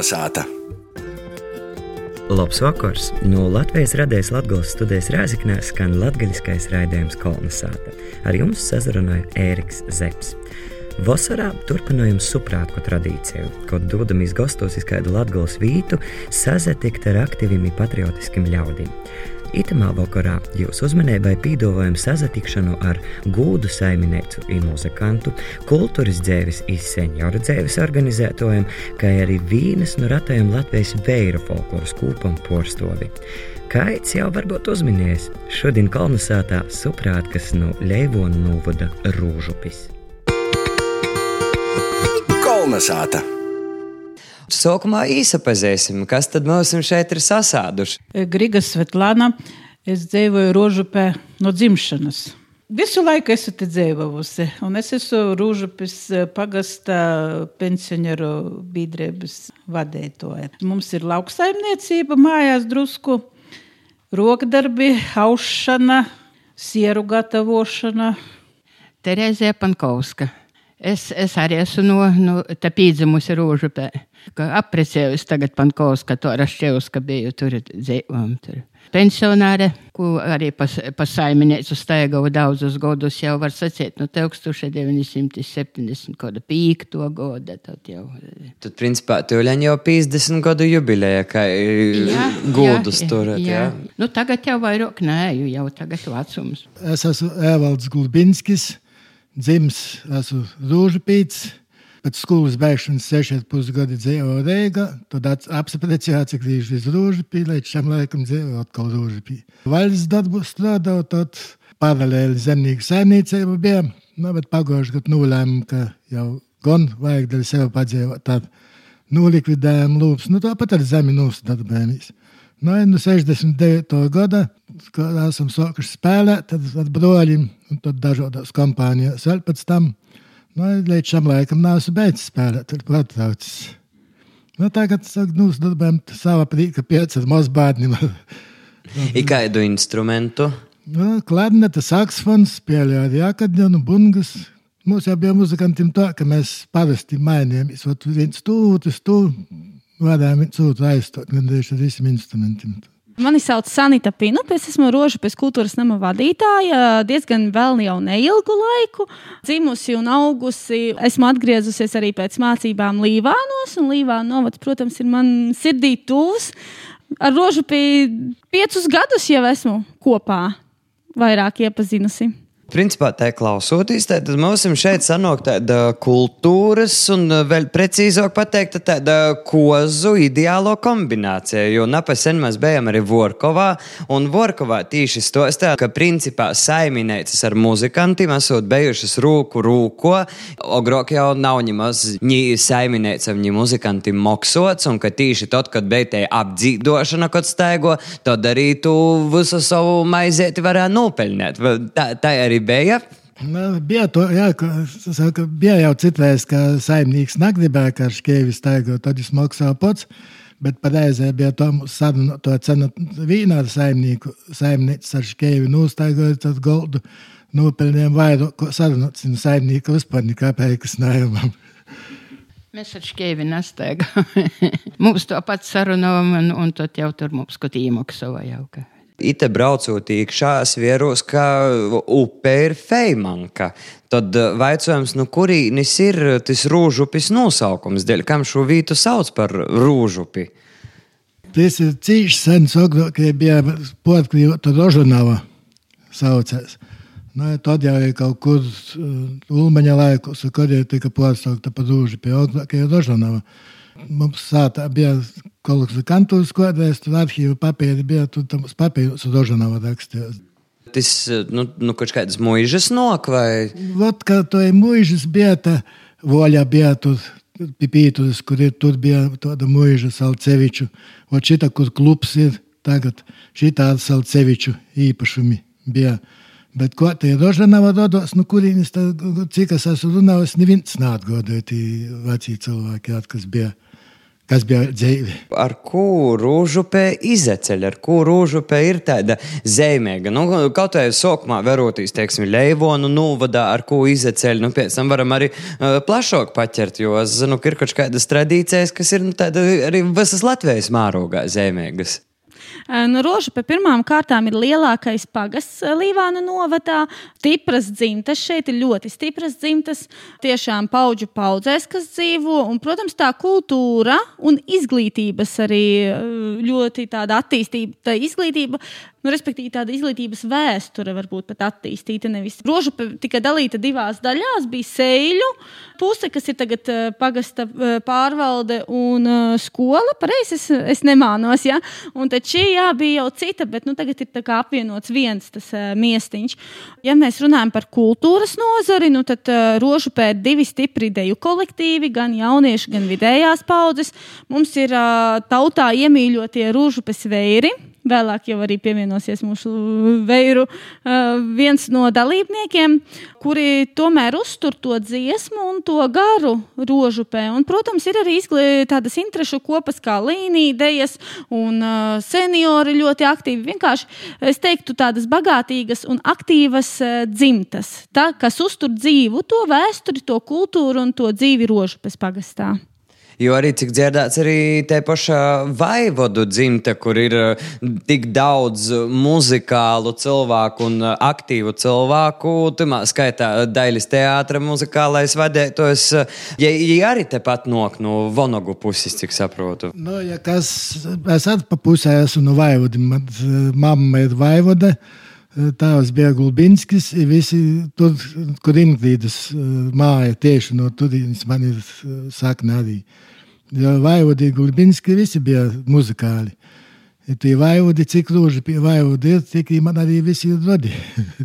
Kalnasāta! Labs vakars! No Latvijas radijas Latvijas studijas Rēzaknē skan latgaļiskais raidījums Kolnesāta. Ar jums sazrunāja Ēriks Zepsi. Vasarā turpinājums suprātku tradīciju, kad dodamies gastos iz kādu latgals vītu, sazatikt ar aktīviem patriotiskiem ļaudīm. Itamā vakarā jūs uzmanībai pīdovājam sazatikšanu ar gūdu saimnieku un muzikantu, kultūras dzēvis un senioru dzēvis organizētojiem, kā arī vīnas no ratajiem Latvijas vēra folkloras kūpam porstovi. Kaits jau varbūt uzminējis, šodien kolonizētā suprātkas no Leivona novada Rūžupis. Kolnesāta! Sākumā īsapazīsim, kas tad mums šeit ir sasāduši. Griga Svetlana, es dzīvoju Rožupē no dzimšanas. Visu laiku esmu te dzīvojusi, un es esmu Rūžupis pagasta pensioneru biedrības vadītāja. Mums ir lauksaimniecība mājās drusku, rokdarbi, aušana, sieru gatavošana. Terēzija Pankovska. Es, es arī esmu no, no tā pīdzimusi Rūžupē. Aprecējusi tagad Pankovska, to rašķēvus, ka biju tur dzīvojam. Tur. Pensionāre, ko arī pas, pasaimnieks staigavu daudzus gadus, jau var sacīt, no 1975. gada. Tad, jau. tad principā, tu jau 50 gadu jubileja, kā gudus turat. Jā. Jā. Nu, tagad jau vairāk nē, jau tagad vecums. Es esmu Evalds Gulbinskis, dzims esmu Rūžupīts. Pēc skolas beigšanas sešas pusgadi dzīvoju Rīgā, tad apspriedzījās, cik līdz uz Rūžupī, līdz šim laikam dzīvoju atkal Rūžupī. Valsts darbu strādāju, tad paralēli zemnieku saimniecība bija, nu, bet pagājuši gadu nolēmu, ka jau gan vajag dēļ sevi padzīvot, tad nolikvidējām lūpas, nu tāpat ar zemi nostādājamies. Nu, no 69. gada, esam sākuši spēlēt, tad ar broļiem un tad dažādās kompānijās vēl pēc tam. Nu, līdz šim laikam nav beidzis spēlēt, tur pārtraucis. Nu, tagad nu, darbojam savā prīka pieci ar mazbērniem. I kādu instrumentu? Nu, klarneta, saksofons, spēlēja arī akadēnu, bungas. Mums jau bija muzikantiem tā, ka mēs parasti mainījāmies. Viens stūris, stūris, varējām viens otru aizstot, gandrīz ar visiem instrumentiem. Mani sauc Sanita Pinupes, esmu Rožupes kultūras nama vadītāja diezgan vēl jau neilgu laiku. Dzimusi un augusi, esmu atgriezusies arī pēc mācībām Līvānos, un Līvāna novads, protams, ir man sirdī tūs. Ar Rožupi piecus gadus jau esmu kopā, vairāk iepazinusi. Principā, tā klausoties, tad mums šeit sanāk tāda kultūras un eh, vēl precīzāk pateikt, tāda kozu ideālo kombinācija. Jo napasen mēs bijām arī Vorkovā, un Vorkovā tieši stostā, ka principā saimniecības ar muzikantiem esot bijušas rūku rūko, ogrok jau nav nemaz ni saimniecam, ni muzikantim moksots, un ka tieši tad, kad bija tā apdzīdošana, kad staigo, tad arī tu visu savu maizēti varētu nopelnīt. Tā, tā arī bija. Nu, bija, to, jā, ka, saka, bija jau citreiz, ka saimnieks negribēja, ka Škēvis staigot, tad viņš maksāja pats. Bet pareizē bija to sarunu, to cenu vīna ar saimnieku. Saimnieks ar Škēvi nostaigoja tad goldu nopelniem vairāk sarunāts. Saimnieku vispār nekāpējas nējumam. Mēs ar šķēvi nestaigām. mums to pats sarunājam, un, un tad jau tur mums kaut īmaksā jau. Ka. Ite braucot iekšā, es vieros, ka upe ir Feimanka. Tad jautājums, nu, kurīnis ir tas rūžupis nosaukums, dēļ kam šo vītu sauc par rūžupi? Tas ir cīņš sens, kad bija portkļūta Rožanava saucēs. Nu, tad jau ir kaut kur Ulmaņa laikos, kad jau tika pārsaukta par rūžupi, jau Rožanava. Mums sātā bija kaut kas kantūras kodēs, tur arhīva papīri bija, tur tam papīrus Rožanava rakstījās. Tas, nu, nu kaut kādas mūžas nok vai? Vot, ka to ir mūžas bija, tā voļa bija tur. Pipītus, kur ir tur bija tāda mūža Salceviču. Ot šita, kur klubs ir tagad, šitā Salceviču īpašumi bija. Bet ko tie Rožanava dodos, nu kurīnis, tā, cik es esmu runājis, neviens neatgādāja tie veci cilvēki, kas bija kas bija dzīve. Ar ko rūžupē izceļ, ar ko rūžupē ir tāda zīmīga. Nu, kaut vai sākumā verotīs, teiksim, Leivonu novadā, ar ko izceļ. Nu, pēc tam varam arī uh, plašāk paķert, jo es zinu, ka ir kaut kādas tradīcijas, kas ir nu, tāda, arī visas Latvijas mārogā zīmīgas. Nu, Rožupe pirmām kārtām ir lielākais pagasts Līvāna novadā. Stipras dzimtas šeit ir ļoti stipras dzimtas, tiešām paudžu paudzēs, kas dzīvo. Un, protams, tā kultūra un izglītības arī ļoti tāda attīstība. Tā izglītība Nu, respektīvi, tāda izglītības vēsture varbūt pat attīstīta. Nevis roža tika dalīta divās daļās. Bija sēļu puse, kas ir tagad uh, pagasta uh, pārvalde un uh, skola. Pareizi, es, es nemānos. Ja? Un tad šī jā, bija jau cita, bet nu, tagad ir apvienots viens tas miestiņš. Ja mēs runājam par kultūras nozari, nu, tad rožu pēc divi stipri ideju kolektīvi, gan jaunieši, gan vidējās paudzes. Mums ir tautā iemīļotie rožu pēc veiri Vēlāk jau arī pievienosies mūsu veiru viens no dalībniekiem, kuri tomēr uztur to dziesmu un to garu rožupē. Un, protams, ir arī tādas interešu kopas kā līnija, idejas un seniori ļoti aktīvi. Vienkārši es teiktu tādas bagātīgas un aktīvas dzimtas, tā, kas uztur dzīvu to vēsturi, to kultūru un to dzīvi rožupes pagastā. Jo arī cik dzirdēts, arī te pašā vaivodu dzimta, kur ir uh, tik daudz muzikālu cilvēku un uh, aktīvu cilvēku, tamā skaitā daļas teātra muzikālais vadītājs, ja, ja arī tepat nok no Vonogu puses, cik saprotu. Nu, ja kas, es atpa pusē esmu no vaivodi, man mamma ir vaivode. Tēvs bija Gulbinskis, visi tur, kur Inglīdas māja tieši no turienes man ir sakne arī. Vaivodi Gulbinski visi bija muzikāli. Ja tie vaivodi, cik lūži pie vaivodi ir, tik man arī visi ir rodi.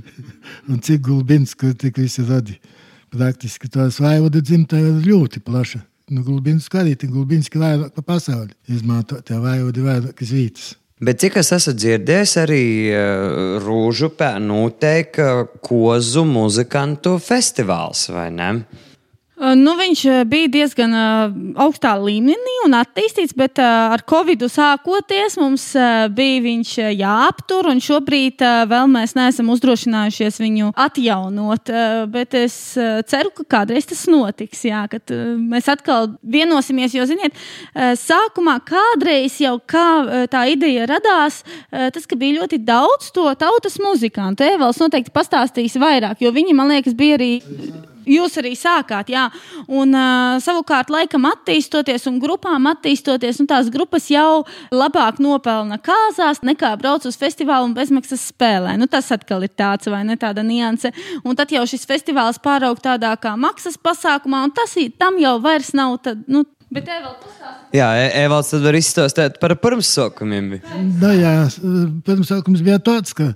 un cik Gulbinski, tik visi rodi. Praktiski tos vaivodi dzimta ir ļoti plaša. Nu, Gulbinski arī, tik Gulbinski vairāk pa pasauli izmanto tie vaivodi vairākas vietas. Bet cik es esmu dzirdējis, arī uh, Rūžu pēnu noteikti kozu muzikantu festivāls, vai ne? Nu, viņš bija diezgan augstā līmenī un attīstīts, bet ar Covid sākoties mums bija viņš jāaptur. Šobrīd vēl mēs neesam uzdrošinājušies viņu atjaunot. Bet es ceru, ka kādreiz tas notiks. Jā, kad mēs atkal vienosimies. Jo, ziniet, sākumā kādreiz jau kā tā ideja radās, tas bija ļoti daudz to tautas muzikantu. Evals noteikti pastāstīs vairāk, jo viņi, man liekas, bija arī. Jūs arī sākāt, jā. Un uh, savukārt, laikam attīstoties un grupām attīstoties, un tās grupas jau labāk nopelna kāzās, nekā brauc uz festivālu un bezmaksas spēlē. Nu, tas atkal ir tāds vai ne tāda nianse. Un tad jau šis festivāls pāraug tādā kā maksas pasākumā, un tas tam jau vairs nav. Tad, nu, Bet. Jā, e, Evalds tad var izstāstīt par pirmsākumiem. Nu, jā, pirmsākums bija tāds, ka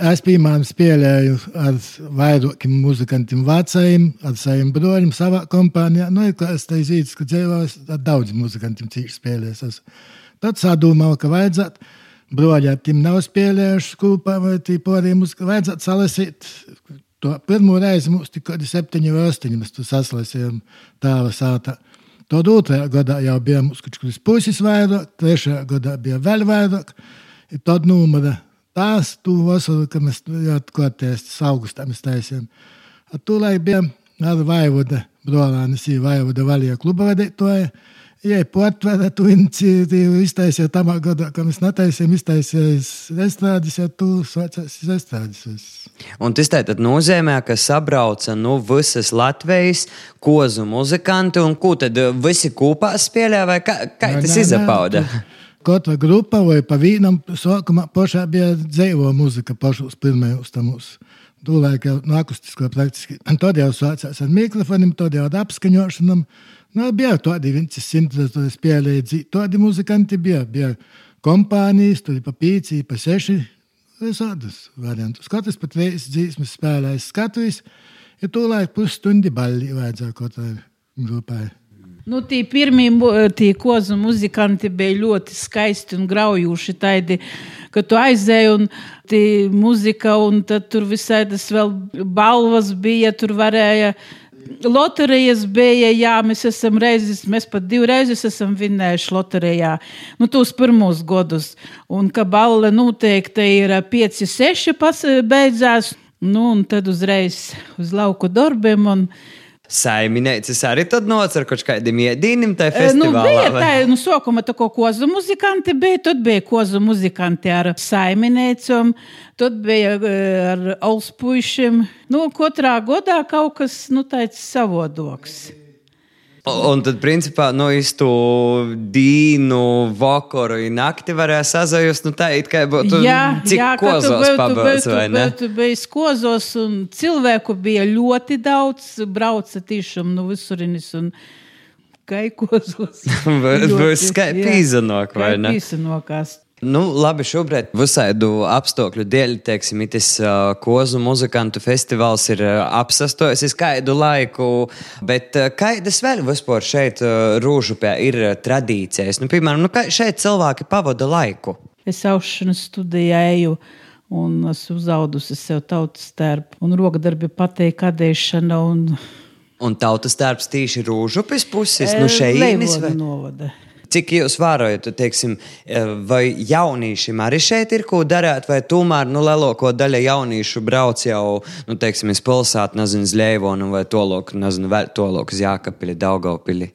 Es piemēram spēlēju ar vairākiem muzikantiem, vecajiem, ar saviem broļiem, savā kompānijā. Nu, es teicu, ka dzīvos ar daudziem muzikantiem cīši spēlēs. Es tad sadomāju, ka vajadzētu broļiem tiem nav spēlējuši kopā vai tīporiem, vajadzētu salasīt. To pirmo reizi mums tik kādi septiņi vai astoņi mēs to saslasījām tāva sātā. Tad otrajā gadā jau bija mums kaut kāds puses vairāk, trešajā gadā bija vēl vairāk. Tad numura tās tu vasaru, kad mēs atkoties augustā mēs taisījām. Tūlaik bija ar vaivoda brolānis, vaivoda valija kluba vadītoja. Ja potvēra tu iniciatīvu iztaisīja tamā gadā, ka mēs netaisījām iztaisījis estrādes, ja tu saucās estrādes. Un tas tātad nozīmē, ka sabrauca nu visas Latvijas kozu muzikanti, un ko tad visi kopā spēlē, vai kā, kā tas izapauda? Nā, katra grupa vai pa vienam sākumā pašā bija dzīvo muzika pašos pirmajos tamus. Tūlēk jau no akustisko praktiski. Un tad jau sācās ar mikrofoniem, tad jau ar apskaņošanām. Nu, bija tādi viens simts, tad spēlēja, tādi muzikanti bija. Bija kompānijas, tur pa pīci, pa seši. Visādas variantus. Katrs pat reizes dzīsmas spēlēja skatuvis, ja tūlēk pusstundi balli vajadzēja katrai grupai. Nu, tie pirmie tie kozu muzikanti bija ļoti skaisti un graujoši. Tādi, ka tu aizēji un tā mūzika, un tur visādas vēl balvas bija, tur varēja Loterijas bija, jā, mēs esam reizes, mēs pat divreiz esam vinnējuši loterijā, nu, tos pirmos gadus. Un ka balle noteikti ir 5, 6 pas, beidzās, nu, un tad uzreiz uz lauku darbiem. Un, Saimnieks arī tad nocer kaut kādiem iedīnim tajā Eh, Nu, festivālā. bija vai? tā, nu, sākumā tā kā kozu muzikanti bija, tad bija kozu muzikanti ar saimniecom, tad bija ar olspuišiem. Nu, katrā godā kaut kas, nu, tāds savodoks. Un tad, principā, no īstu dīnu, vakaru un nakti varēja sazajust, nu tā it kā būtu kozos pabalts, vai ne? Tu biji skozos un cilvēku bija ļoti daudz, brauca tiešām no visurinis un kaikozos. Būs skai pīzanok, vai ne? Pīzanokās. Nu, labi, šobrīd visādu apstākļu dēļ, teiksim, tas uh, kozu muzikantu festivāls ir uh, apsastojis kādu laiku, bet uh, kādas vēl vispār šeit Rūžupē ir tradīcijas? Nu, piemēram, nu, kā šeit cilvēki pavada laiku? Es aušanas studēju. Un esmu uzaugusi sev tautas tērpu, un rokdarbi patīk, kadēšana un Un tautas darbs tieši Rūžupes puses, nu šeit Leivoda novada. Cik jūs vērojat, teiksim, eh, vai jauniešiem arī šeit ir ko darīt, vai tomēr nu, lielāko daļu jauniešu brauc jau, nu, teiksim, iz pilsētu, nezinu, uz Leivonu vai Toloku, nezinu, Toloku, uz Jākapili, Daugavpili.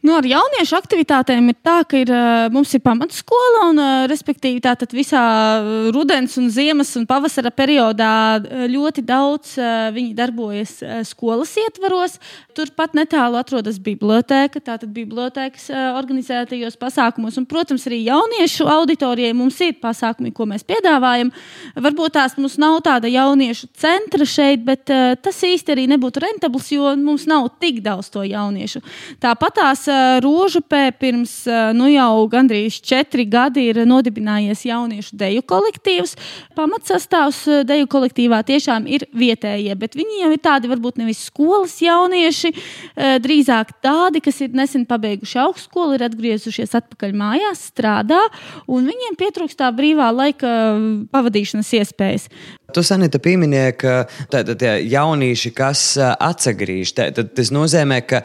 Nu, ar jauniešu aktivitātēm ir tā, ka ir, eh, mums ir pamatskola, un, eh, respektīvi, tātad visā eh, rudens, un ziemas un pavasara periodā ļoti daudz viņi darbojas skolas ietvaros. Turpat netālu atrodas biblioteka, tātad bibliotekas eh, organizētajos pasākumos. Un, protams, arī jauniešu auditorijai mums ir pasākumi, ko mēs piedāvājam. Varbūt tās mums nav tāda jauniešu centra šeit, bet tas īsti arī nebūtu rentabls, jo mums nav tik daudz to jauniešu. Tāpat tās Rožupē pirms nu, jau gandrīz četri gadi ir nodibinājies jauniešu deju kolektīvs. Pamatsastāvs deju kolektīvā tiešām ir vietējie, bet viņi jau ir tādi varbūt nevis skolas jaunieši, drīzāk tādi, kas ir nesen pabeiguši augstskolu, ir atgriezušies atpakaļ mājās, strādā, un viņiem pietrūkst tā brīvā laika pavadīšanas iespējas. Tu Sanita pieminēji, ka tātad tie jaunieši, kas atsagrīž, tātad tas nozīmē, ka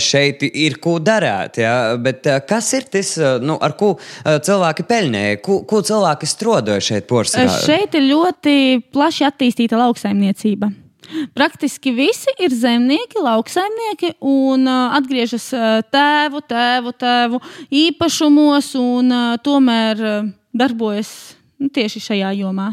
šeit ir ko darīt. Ja? Bet kas ir tas, nu, ar ko cilvēki pelnīja, ko, ko cilvēki strādāja šeit porcelānā? Šeit ir ļoti plaši attīstīta lauksaimniecība. Praktiski visi ir zemnieki, lauksaimnieki un uh, atgriežas uh, tēvu, tēvu, tēvu īpašumos un uh, tomēr uh, darbojas nu, tieši šajā jomā.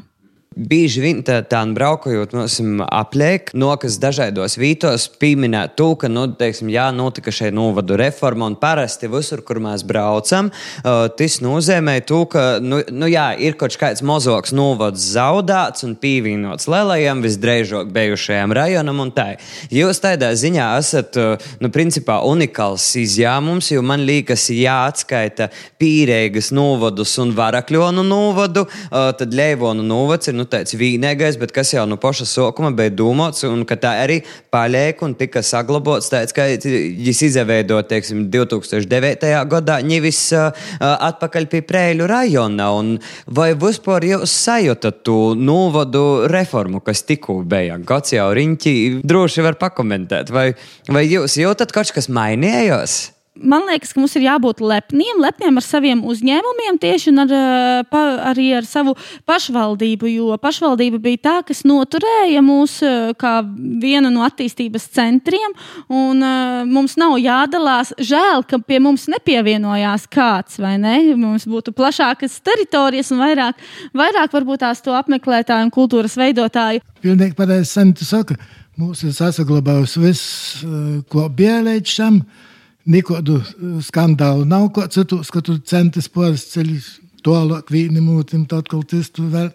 Bieži vien tā, tā braukājot, mums apliek, nokas dažādos vītos, pieminēt to, ka, nu, teiksim, jā, notika šeit novadu reforma, un parasti visur, kur mēs braucam, uh, tas nozīmē to, ka, nu, nu jā, ir kaut kāds mazāks novads zaudēts un pievienots lielajam, visdrīzāk bijušajam rajonam, un tā. Jūs tādā ziņā esat, uh, nu, principā unikāls izņēmums, jo man liekas, jāatskaita pīrēgas novadus un varakļonu novadu, uh, tad Leivonu novads ir, nu, tāds vienīgais, bet kas jau no paša sākuma bija domāts, un ka tā arī paliek un tika saglabāts tāds, ka viņš izveidoja, teiksim, 2009. gadā ņevis uh, atpakaļ pie Prēļu rajona. Vai vispār jūs sajūtat to novadu reformu, kas tikko bija? Gads jau riņķi droši var pakomentēt, vai, vai jūs jūtat kaut kas mainījās? Man liekas, ka mums ir jābūt lepniem, lepniem ar saviem uzņēmumiem, tieši ar, eh, pa, arī ar savu pašvaldību. Jo pašvaldība bija tā, kas noturēja mūs eh, kā vienu no attīstības centriem, un uh, mums nav jādalās. Žēl, ka pie mums nepievienojās kāds, vai ne? Mums būtu plašākas teritorijas un vairāk, vairāk varbūt tās to apmeklētāju un kultūras veidotāju. Pilnīgi pareizi Sanita saka. Mums ir saglabājusi viss, eh, ko bija līdz šim. Nekādu eh, skandālu nav, ko citu, ka tu centies pārceļot tālāk, vīni mūtim, tad kaut kas tur vēl.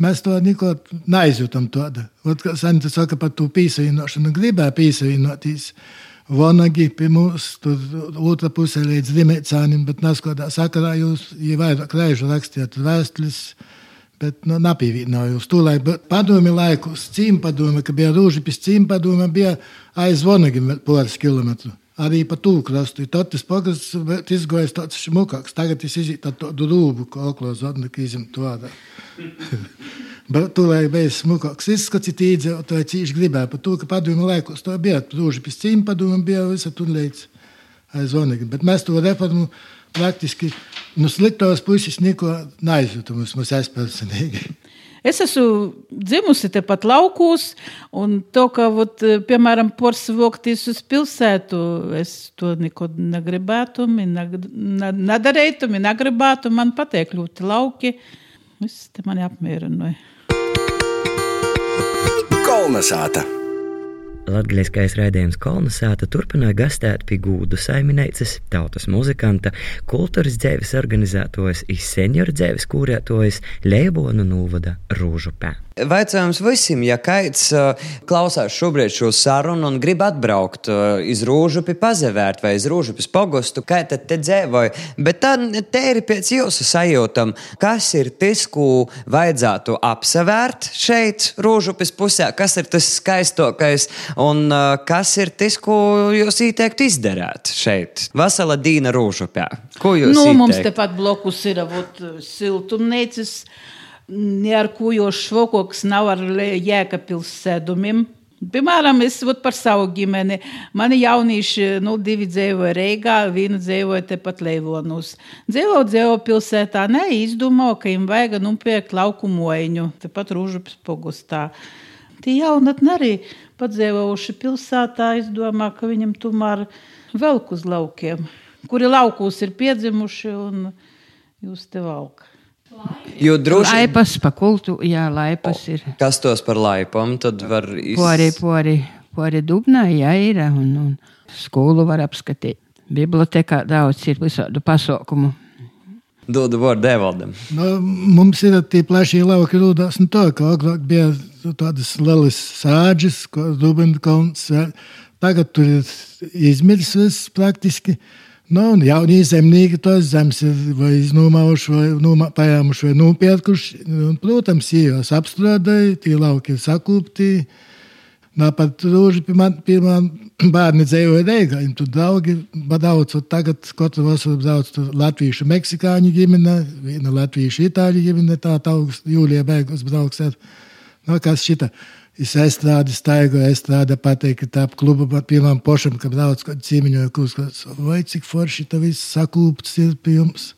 Mēs to neko neizjūtam. Tāda. Ot, kā Sanita saka par to pīsavienošanu, gribēja pīsavienoties. Vanagi pie mums, tur otrā pusē līdz Limēcānim, bet neskodā sakarā jūs, ja vairāk reižu rakstījāt vēstules, bet nu, nepievienojos. Tūlīt padomi laikus, cīm padomi, ka bija rūži pēc cīm padomi, bija aiz Vanagim pāris kilometru. Arī pa tūku krastu. Tad tas pagasts izgājis tāds šmukāks. Tagad es iziet tādu rūbu, ko oklos atnakīzim to ādā. Bet tur bija smukāks izskats, it īdzīvotāji cīši gribēja par to, ka padomu laikos to bija. Rūži pēc cīm padomu bija visa tur līdz aiz Onega. Bet mēs to reformu praktiski no nu, sliktos puses neko neaizjūtam, mums aizpilsnīgi. Es esmu dzimusi tepat laukos, un to, ka, vot, piemēram, porcelānijas uz pilsētu, es to neko negribētu, nedarītu, negribētu. Man patīk ļoti lauki. Viss te mani apmierināja. Kolnesāta! Latvijas raidījums Kolnesāta turpināja gastēt pie gūdu saimniecības, tautas muzikanta, kultūras dzēves organizētojas, izsenioru dzēves kūrētojas Leibonu Nūvada Rūžupē. Vaicājums visiem, ja kāds uh, klausās šobrīd šo sarunu un grib atbraukt uh, iz Rūžupi, pazevērt vai iz Rūžupis pogostu, kā tad te dzīvoja. Bet tā te ir pēc jūsu sajūtam, kas ir tas, ko vajadzētu apsevērt šeit, Rūžupis pusē, kas ir tas skaistākais un uh, kas ir tas, ko jūs ieteiktu izdarīt šeit, Vasala Dīna Rūžupē. Ko jūs? Nu, ieteiktu? mums tepat blokus ir avot siltumnīcas nearkujošs švokoks nav ar jēkapils sēdumiem. Piemēram, es vat, par savu ģimeni. Mani jaunieši, nu, divi dzīvoja Reigā, viena dzīvoja tepat Leivonos. Dzīvo, dzīvo pilsētā, neizdomā, ka viņam vajag nopirkt lauku mojiņu, tepat Rūžupas pogustā. Tie jaunatni arī padzīvojuši pilsētā, izdomā, ka viņam tomēr velk uz laukiem, kuri laukos ir piedzimuši un jūs te valk. Jo droši vien laipas pa kultu, jā, laipas ir. Kas tos par laipam, tad var iz... Pori, pori, pori dubnā, jā, ir, un, un skolu var apskatīt. Bibliotekā daudz ir visādu pasaukumu. Dodu vārdu Devaldam. Nu, mums ir tie plašie lauki rūdās, nu tā, ka agrāk bija tādas lielas sāģes, ko Dubinkalns, tagad tur ir izmirsis praktiski. Nu, un jaunie zemnieki tos zemes ir vai iznomājuši, vai noma, paēmuši, vai nopirkuši. Protams, ielas apstrādāja, tie lauki ir sakūpti. Tāpat pie man bērni dzīvoja Reigā. Tur draugi badauc, un tagad katru vasaru brauc latviešu, meksikāņu ģimene, viena latviešu, itāļu ģimene, tā august jūlijā beigās brauks ar, nu, kas šita. Es aizstrādāju, staigoju, aizstrādāju, pateicu, ka tā kluba pirmām pošam, kad brauc cīmiņoja, kurš, vai cik forši tā viss sakūpts ir pie jums.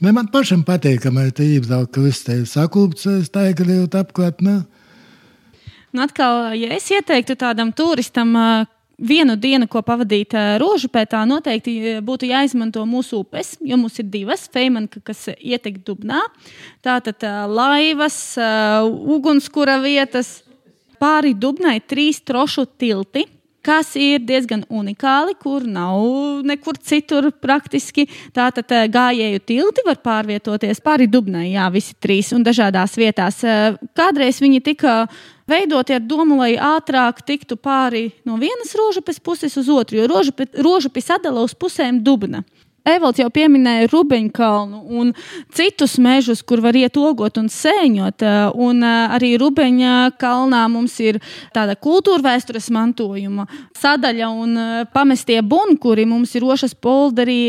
Ne, man pašam patīk, ka man te ībraukt, ka viss te ir sakūpts, staigoju apkārt. Nu, atkal, ja es ieteiktu tādam turistam, vienu dienu, ko pavadīt rožupētā, noteikti būtu jāizmanto mūsu upes, jo mums ir divas. Feimanka, kas ietek dubnā. Tātad laivas, ugunskura vietas, Pāri Dubnai trīs trošu tilti, kas ir diezgan unikāli, kur nav nekur citur praktiski. Tātad eh, gājēju tilti var pārvietoties pāri Dubnai, jā, visi trīs un dažādās vietās. Eh, kādreiz viņi tika veidoti ar domu, lai ātrāk tiktu pāri no vienas rožapes puses uz otru, jo rožapi sadala uz pusēm Dubna. Evalds jau pieminēja Rubeņkalnu un citus mežus, kur var iet ogot un sēņot. Un arī Rubeņa kalnā mums ir tāda kultūra vēstures mantojuma sadaļa un pamestie bunkuri. Mums ir Rošas polderī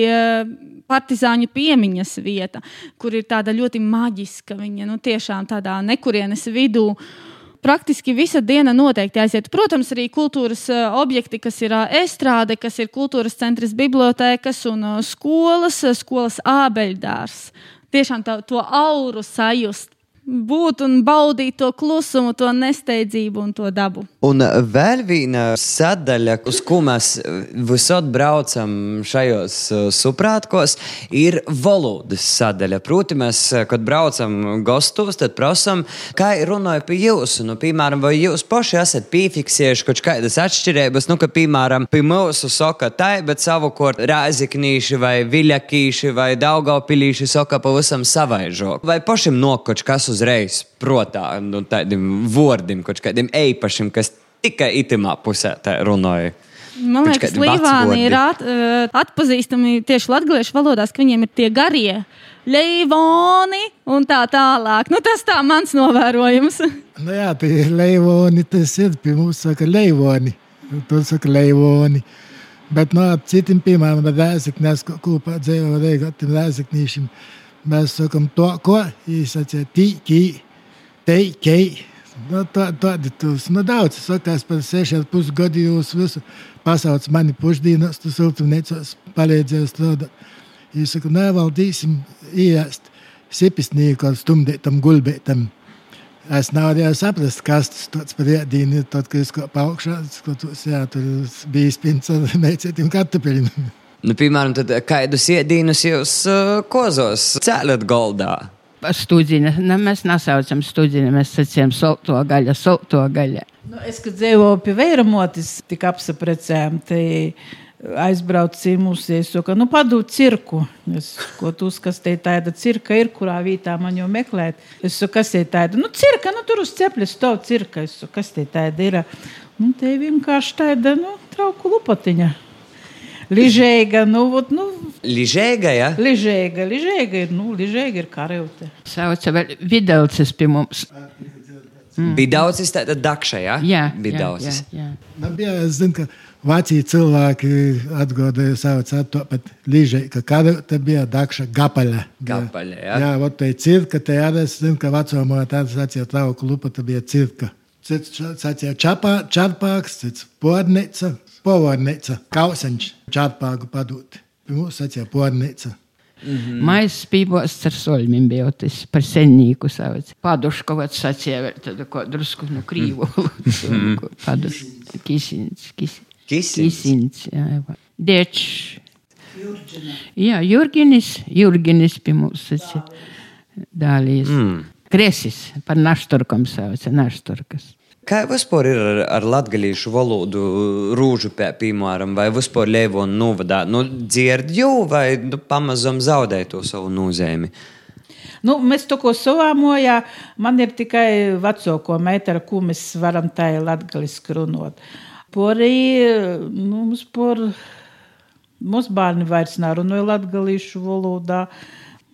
partizāņu piemiņas vieta, kur ir tāda ļoti maģiska, viņa nu, tiešām tādā nekurienes vidū praktiski visa diena noteikti aiziet. Protams, arī kultūras eh, objekti, kas ir eh, estrāde, kas ir kultūras centrs, bibliotekas un eh, skolas, skolas ābeļdārs. Tiešām tā, to auru sajust būt un baudīt to klusumu, to nesteidzību un to dabu. Un vēl viena sadaļa, uz ko mēs visur braucam šajos uh, suprātkos, ir valodas sadaļa. Proti, mēs, kad braucam gastos, tad prasām, kā runāja pie jūsu. Nu, piemēram, vai jūs paši esat piefiksējuši kaut kādas atšķirības, nu, ka, piemēram, pie mūsu saka tā, bet savukārt rāziknīši vai viļakīši vai daugaupilīši saka pavisam savaižok. Vai pašam nokoč kas uz uzreiz protā nu, tādiem vārdiem, kaut kādiem eipašiem, kas tikai itimā pusē runāja. Man liekas, ka Līvāni ir at, uh, atpazīstami tieši latviešu valodās, ka viņiem ir tie garie leivoni un tā tālāk. Nu, tas tā mans novērojums. nu, jā, tie leivoni, tas ir pie mums saka leivoni. Tur saka leivoni. Bet no citiem, piemēram, Rēzaknēs kopā dzīvo Reigatim Rēzaknīšiem, mēs sakam to, ko īsacē tīki, teikei. Nu, tā, tādi tūs. Nu, daudz sakās par sešiem pusgadu jūs visu pasauc mani pušdīnos, tu siltumniecos palīdzēju strādāt. Jūs sakat, nevaldīsim iest sipisnīku ar stumdētam gulbētam. Es nevarēju saprast, kas tas par ēdienu ir. Tad, kad es kāpu augšā, skatos, jā, tur bija spins ar meicētiem kartupeļiem. Nu, piemēram, tad, kādus ēdienus jūs uh, kozos cēlat goldā? Studija, ne, mēs nesaucam studiju, mēs sacījām solto gaļu, solto gaļu. Nu, es, kad dzīvoju pie Vēramotis, tik apsaprecējām, te aizbraucu mūsies, ka, nu, padūt cirku. Es, ko tu kas te tāda cirka ir, kurā vietā man jau meklēt. Es saku, kas te tāda, nu, cirka, nu, tur uz cepļa stāv cirka. Es saku, kas te tāda ir? Nu, te vienkārši tāda, nu, trauku lupatiņa. Ližēga, nu, vot, nu. Ližēga, ja? Ližēga, ližēga ir, nu, ližēga ir karevte. Sauca vēl videlces pie mums. Mm. Bija daudz, dakša, ja? Jā, bija jā, daudz. jā, jā. Man bija, es zinu, ka vācija cilvēki atgādāja sauc to pat līžai, ka karevte bija dakša gapaļa. Gapaļa, jā. Jā, vot te cirka, te arī es zinu, ka vecumā tāda sacīja trauku lupa, te bija cirka. Cits sacīja čapā, čarpāks, cits pornica, Povarnīca, Kausenč, Čārpāgu padūt. Mums sacīja pornīca. Mm -hmm. Maisa spīvos ar soļiem bija tas par senīku sauc. Paduškovats sacīja vēl tādu ko drusku no krīvu. Paduš, kisins, kis, Kisins. kisins, jā. Deč. Jā, Jurginis, Jurginis pie mums sacīja. Dālīs. Mm. Kresis par našturkam sauca, našturkas. Kā vispār ir ar, ar latviešu valodu, rūžu pie, piemēram, vai vispār Leivona novadā? Nu, dzirdju vai nu, pamazam zaudē to savu nozīmi? Nu, mēs to ko savāmojām. Man ir tikai vecāko meitu, ar ko mēs varam tā latviešu runāt. Porī nu, mums, por, mums bērni vairs nerunāja latviešu valodā.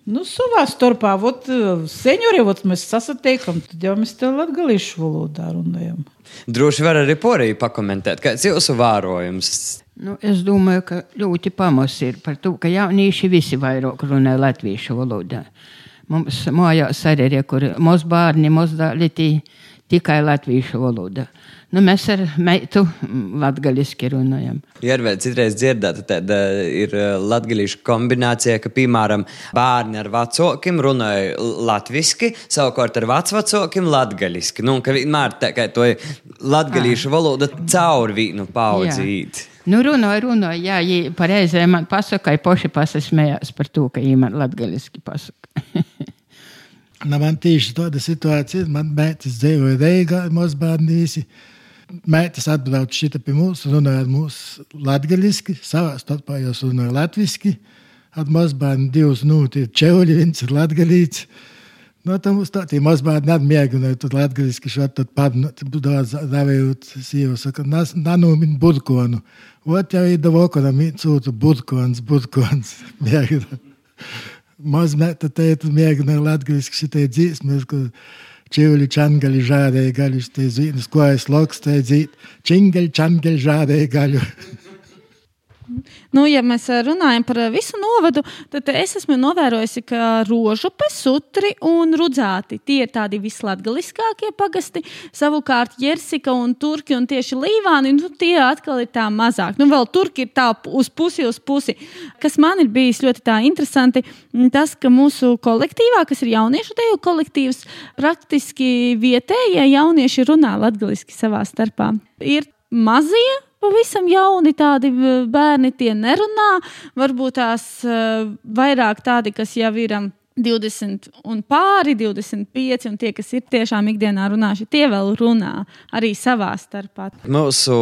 Nu, savā starpā, vot, seniori, vot mēs sasatiekam, tad jau mēs te latgalīšu valodā runājam. Droši var arī poriju pakomentēt, kāds jūsu vērojums. Nu, es domāju, ka ļoti pamats ir par to, ka jaunieši visi vairāk runā latviešu valodā. Mums mājās arī ir, kur mūsu bērni, mūsu dāļi tikai latviešu valodā. Nu, mēs ar meitu latviešu runājam. Jā, vēl citreiz dzirdēta, tāda ir latviešu kombinācija, ka, piemēram, bērni ar vecākiem runāja latviešu, savukārt ar vecvecākiem latviešu. Nu, ka vienmēr tā kā to latviešu valoda caur vienu paudzi īt. Nu, runāja, runāja, jā, ja pareizē man pasaka, ka poši pasasmējās par to, ka viņi man latviešu pasaka. Na, man tieši tāda situācija, man bērns dzīvoja Reigā, mūsu bērni visi. Mēģis atbrauc šeit pie mums, runāja ar mums latviešu, savā starpā jau runāja latviešu. Ar mazbērnu divus nūti ir čeuli, viens ir latgalīts. No tam uz tā, tie mazbērni atmēģināja, tad latgalīski šo tad padnot, daudz davējot sievu, saka, nanūmin burkonu. Ot jau ir davokonam, cūtu burkons, burkons, mēģināja. Mazmēta teica, mēģināja latgalīski šitai dzīsmes, ka Čivli čangali žādēja gaļu, tai zīmes, ko es loks, tai dzīt, čingali čangali žādēja gaļu. Nu, ja mēs runājam par visu novadu, tad es esmu novērojusi, ka rožupe, sutri un rudzāti tie ir tādi vislatgaliskākie pagasti. Savukārt Jersika un Turki un tieši Līvāni, nu, tie atkal ir tā mazāk. Nu, vēl Turki ir tā uz pusi, uz pusi. Kas man ir bijis ļoti interesanti, tas, ka mūsu kolektīvā, kas ir jauniešu deju kolektīvs, praktiski vietējie jaunieši runā latgaliski savā starpā. Ir mazie pavisam jauni tādi bērni, tie nerunā. Varbūt tās vairāk tādi, kas jau ir 20 un pāri 25, un tie, kas ir tiešām ikdienā runājuši, tie vēl runā arī savā starpā. Mūsu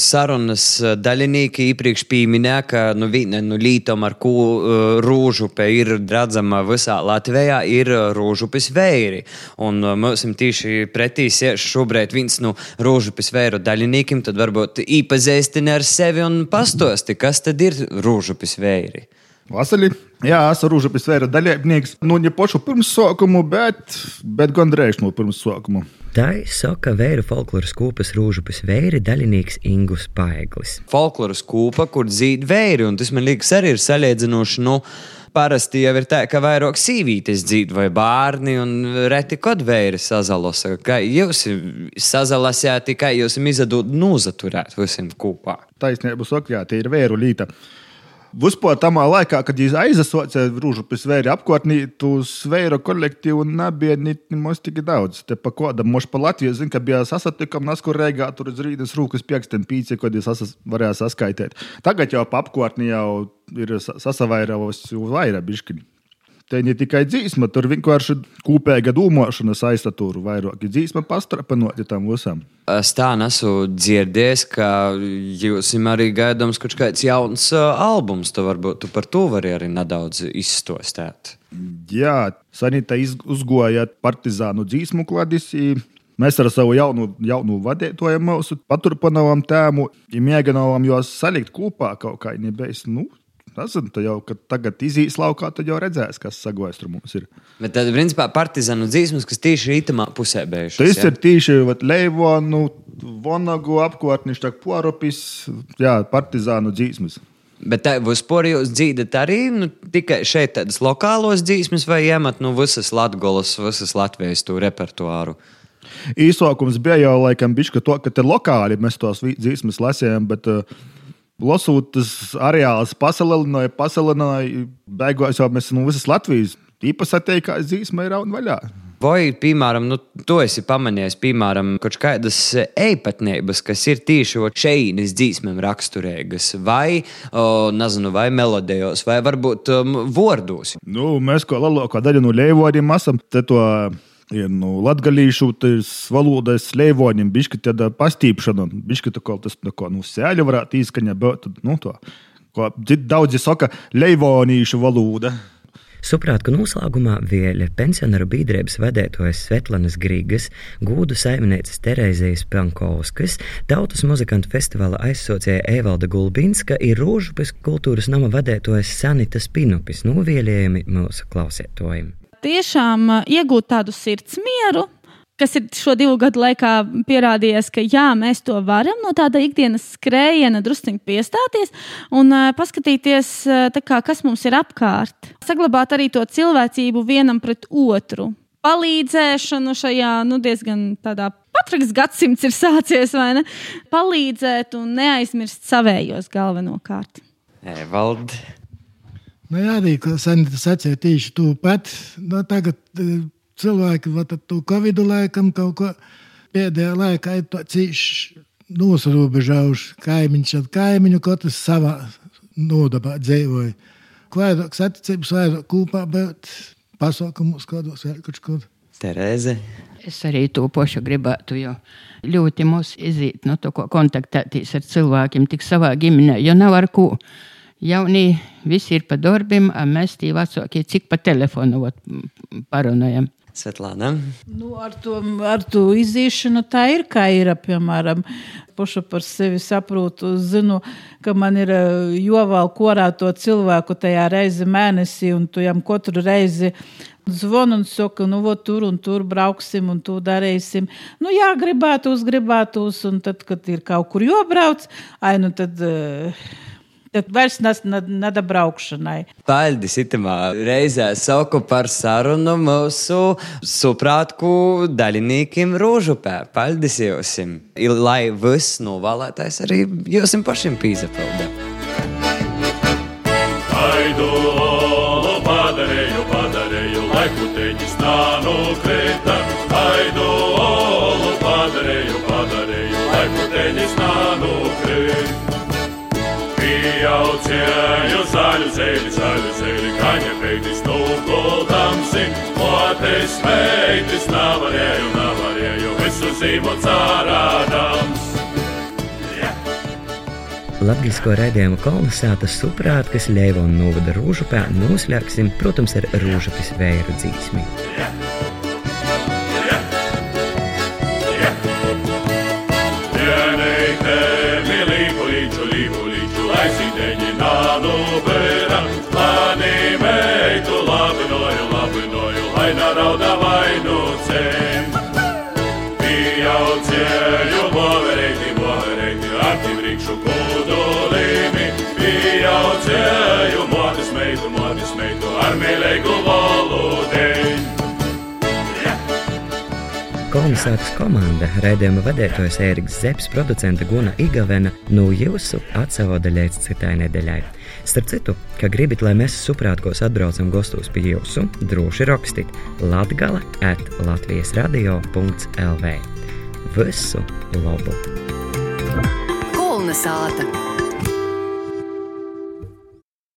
sarunas daļinieki iepriekš pieminēja, ka nu, viena no nu, lietām, ar ko uh, rūžupe ir redzama visā Latvijā, ir rūžupes vēri. Un uh, mums tieši pretī sēž šobrīd viens no rūžupes vēru daļiniekiem, tad varbūt īpazīstini ar sevi un pastosti, kas tad ir rūžupes vēri. Vasarī, jā, esmu Rūžapis vēra dalībnieks. Nu, ne pašu pirmsākumu, bet, bet gandrīz no pirmsākuma. Tā saka vēju folkloras kūpas rūžupes vēri daļinieks Ingus Paeglis. Folkloras kūpa, kur dzīd vēri, un tas man liekas arī ir salīdzinoši. Nu, Parasti jau ir tā, ka vairāk sīvītes dzīvo vai bērni, un reti kad vēri sazalosa. Kā jūs sazalasījāt, tikai jūs izadot nozaturēt visiem kopā. Taisnība saka, jā, tie ir vēru līta. Vispār tamā laikā, kad viņš aizsāca rūžu pēc vēja apkārtnī, tu svēra kolektīvu nebija nemaz tik daudz. Te pa kodam, moš pa Latviju, zin, ka bija sasatikam, naskur reigā, tur uz rītas rūkas piekstiem pīci, kad viņš sasas, varēja saskaitēt. Tagad jau pa apkārtnī jau ir sasavairāvos vairāk biškiņi. Te ne tikai dzīsma, tur vienkārši kopīga domāšana saista tur vairāk. Dzīsma pastrapanoti tam visam. Es tā nesu dzirdējis, ka jūs arī gaidāms kaut kāds jauns albums. Tu varbūt tu par to vari arī nedaudz izstostēt. Jā, Sanita uzgoja partizānu dzīsmu kladis. Mēs ar savu jaunu, jaunu vadītāju mūsu paturpinājām tēmu, ja mēģinājām jos salikt kopā kaut kā nebeigas. Nu, Esam, jau, kad tagad izīs laukā, tad jau redzēs, kas sagojas tur mums ir. Bet tad, principā, partizānu dzīsmas, kas tieši rītamā pusē bēžas. Tas ir tieši Leivonu, Vonagu apkārtniš, tā poropis, jā, partizānu dzīsmas. Bet tā jūs dzīvat arī nu, tikai šeit, tādas lokālos dzīsmas, vai iemet nu, visas Latvijas, visas Latvijas repertuāru? Īsākums bija jau laikam bišķi, to, ka te lokāli mēs tos dzīsmas lasījām, bet uh, Lasot, tas areāls paselināja, paselināja. Beigās jau mēs no nu, visas Latvijas īpaši atteikās dzīsmē ir un vaļā. Vai, piemēram, nu, to esi pamanījis, piemēram, kaut kādas īpatnības, kas ir tieši šeit dzīsmēm raksturīgas, vai, o, nezinu, vai melodijos, vai varbūt um, vārdos? Nu, mēs kā lielākā daļa no lēvodiem esam te to Ir nu, latgalīšu valodas slēvoņiem, bišķi tāda pastīpšana, bišķi tā kā tas tā kā, nu, sēļa varētu izskaņa, bet, nu, to, ko daudzi saka, leivonīšu valoda. Suprātku noslēgumā vieļa pensionāru biedrības vadītājas Svetlanas Grīgas, gūdu saimnieces Terēzijas Pankovskas, Tautas muzikantu festivāla aizsocēja Evalda Gulbinska ir Rūžupes kultūras nama vadītājas Sanitas Pinupis novielējumi mūsu klausētojiem tiešām iegūt tādu sirds mieru, kas ir šo divu gadu laikā pierādījies, ka jā, mēs to varam no tāda ikdienas skrējiena druskuļi piestāties un uh, paskatīties, uh, kā, kas mums ir apkārt. Saglabāt arī to cilvēcību vienam pret otru. Palīdzēšanu šajā nu, diezgan tādā patraks gadsimts ir sācies, vai ne? Palīdzēt un neaizmirst savējos galvenokārt. Valdi. Nu, jā, arī Sanita sacīja tieši to pat. Nu, tagad e, cilvēki to Covid laikam kaut ko pēdējā laikā ir cīši nosrobežojuši kaimiņš ar kaimiņu, katrs savā nodabā dzīvoja. Vairāk saticības, vairāk kopā, bet pasaukumus kādos vēl kaut kur. Terēze. Es arī to pašu gribētu, jo ļoti mūs iziet no to, ko kontaktēties ar cilvēkiem tik savā ģimenē, jo nav ar ko. Jaunie visi ir pa darbiem, mēs tie vecākie cik pa telefonu ot, parunājam. Svetlāna. Nu, ar, to, ar to izīšanu tā ir, kā ir, piemēram, paša par sevi saprotu, zinu, ka man ir joval korā to cilvēku tajā reizi mēnesī, un tu jam katru reizi zvanu un saka, nu, vo, tur un tur brauksim un to darīsim. Nu, jā, gribētos, gribētos, un tad, kad ir kaut kur jobrauc, ai, nu, tad. Uh, Tad vairs nada braukšanai. Paldies, itamā reizē sauku par sarunu mūsu suprātku daļiniekiem Rūžupē. Paldies jums! Lai viss novēlētais arī jums pašiem pīzapildē. Aidu padarīju, padarīju, lai puteņas nānu krita. Aidu padarīju, padarīju, lai puteņas nānu krita. Pieaudzēju zaļu zēli, zaļu zēli, kaņa peitis tūkultamsi, motes meitis navarēju, navarēju, visu zīmu cārādams. Latvijas raidījumu kolonizētas suprāt, kas ļēva un novada rūžupē, noslēgsim, protams, ar rūžupes vēju dzīsmi. Yeah. Pieaudzēju motis meitu, motis meitu ar mīlēgu valodeņu. Kolonizācijas komanda, raidījuma vadītājs Ēriks Zepes, producente Guna Igavena, no jūsu atsavoda līdz citai nedēļai. Starp citu, ka gribat, lai mēs suprātkos atbraucam gastos pie jūsu, droši rakstīt latgala at Latvijas radio.lv. Visu labu! Kolna sāta!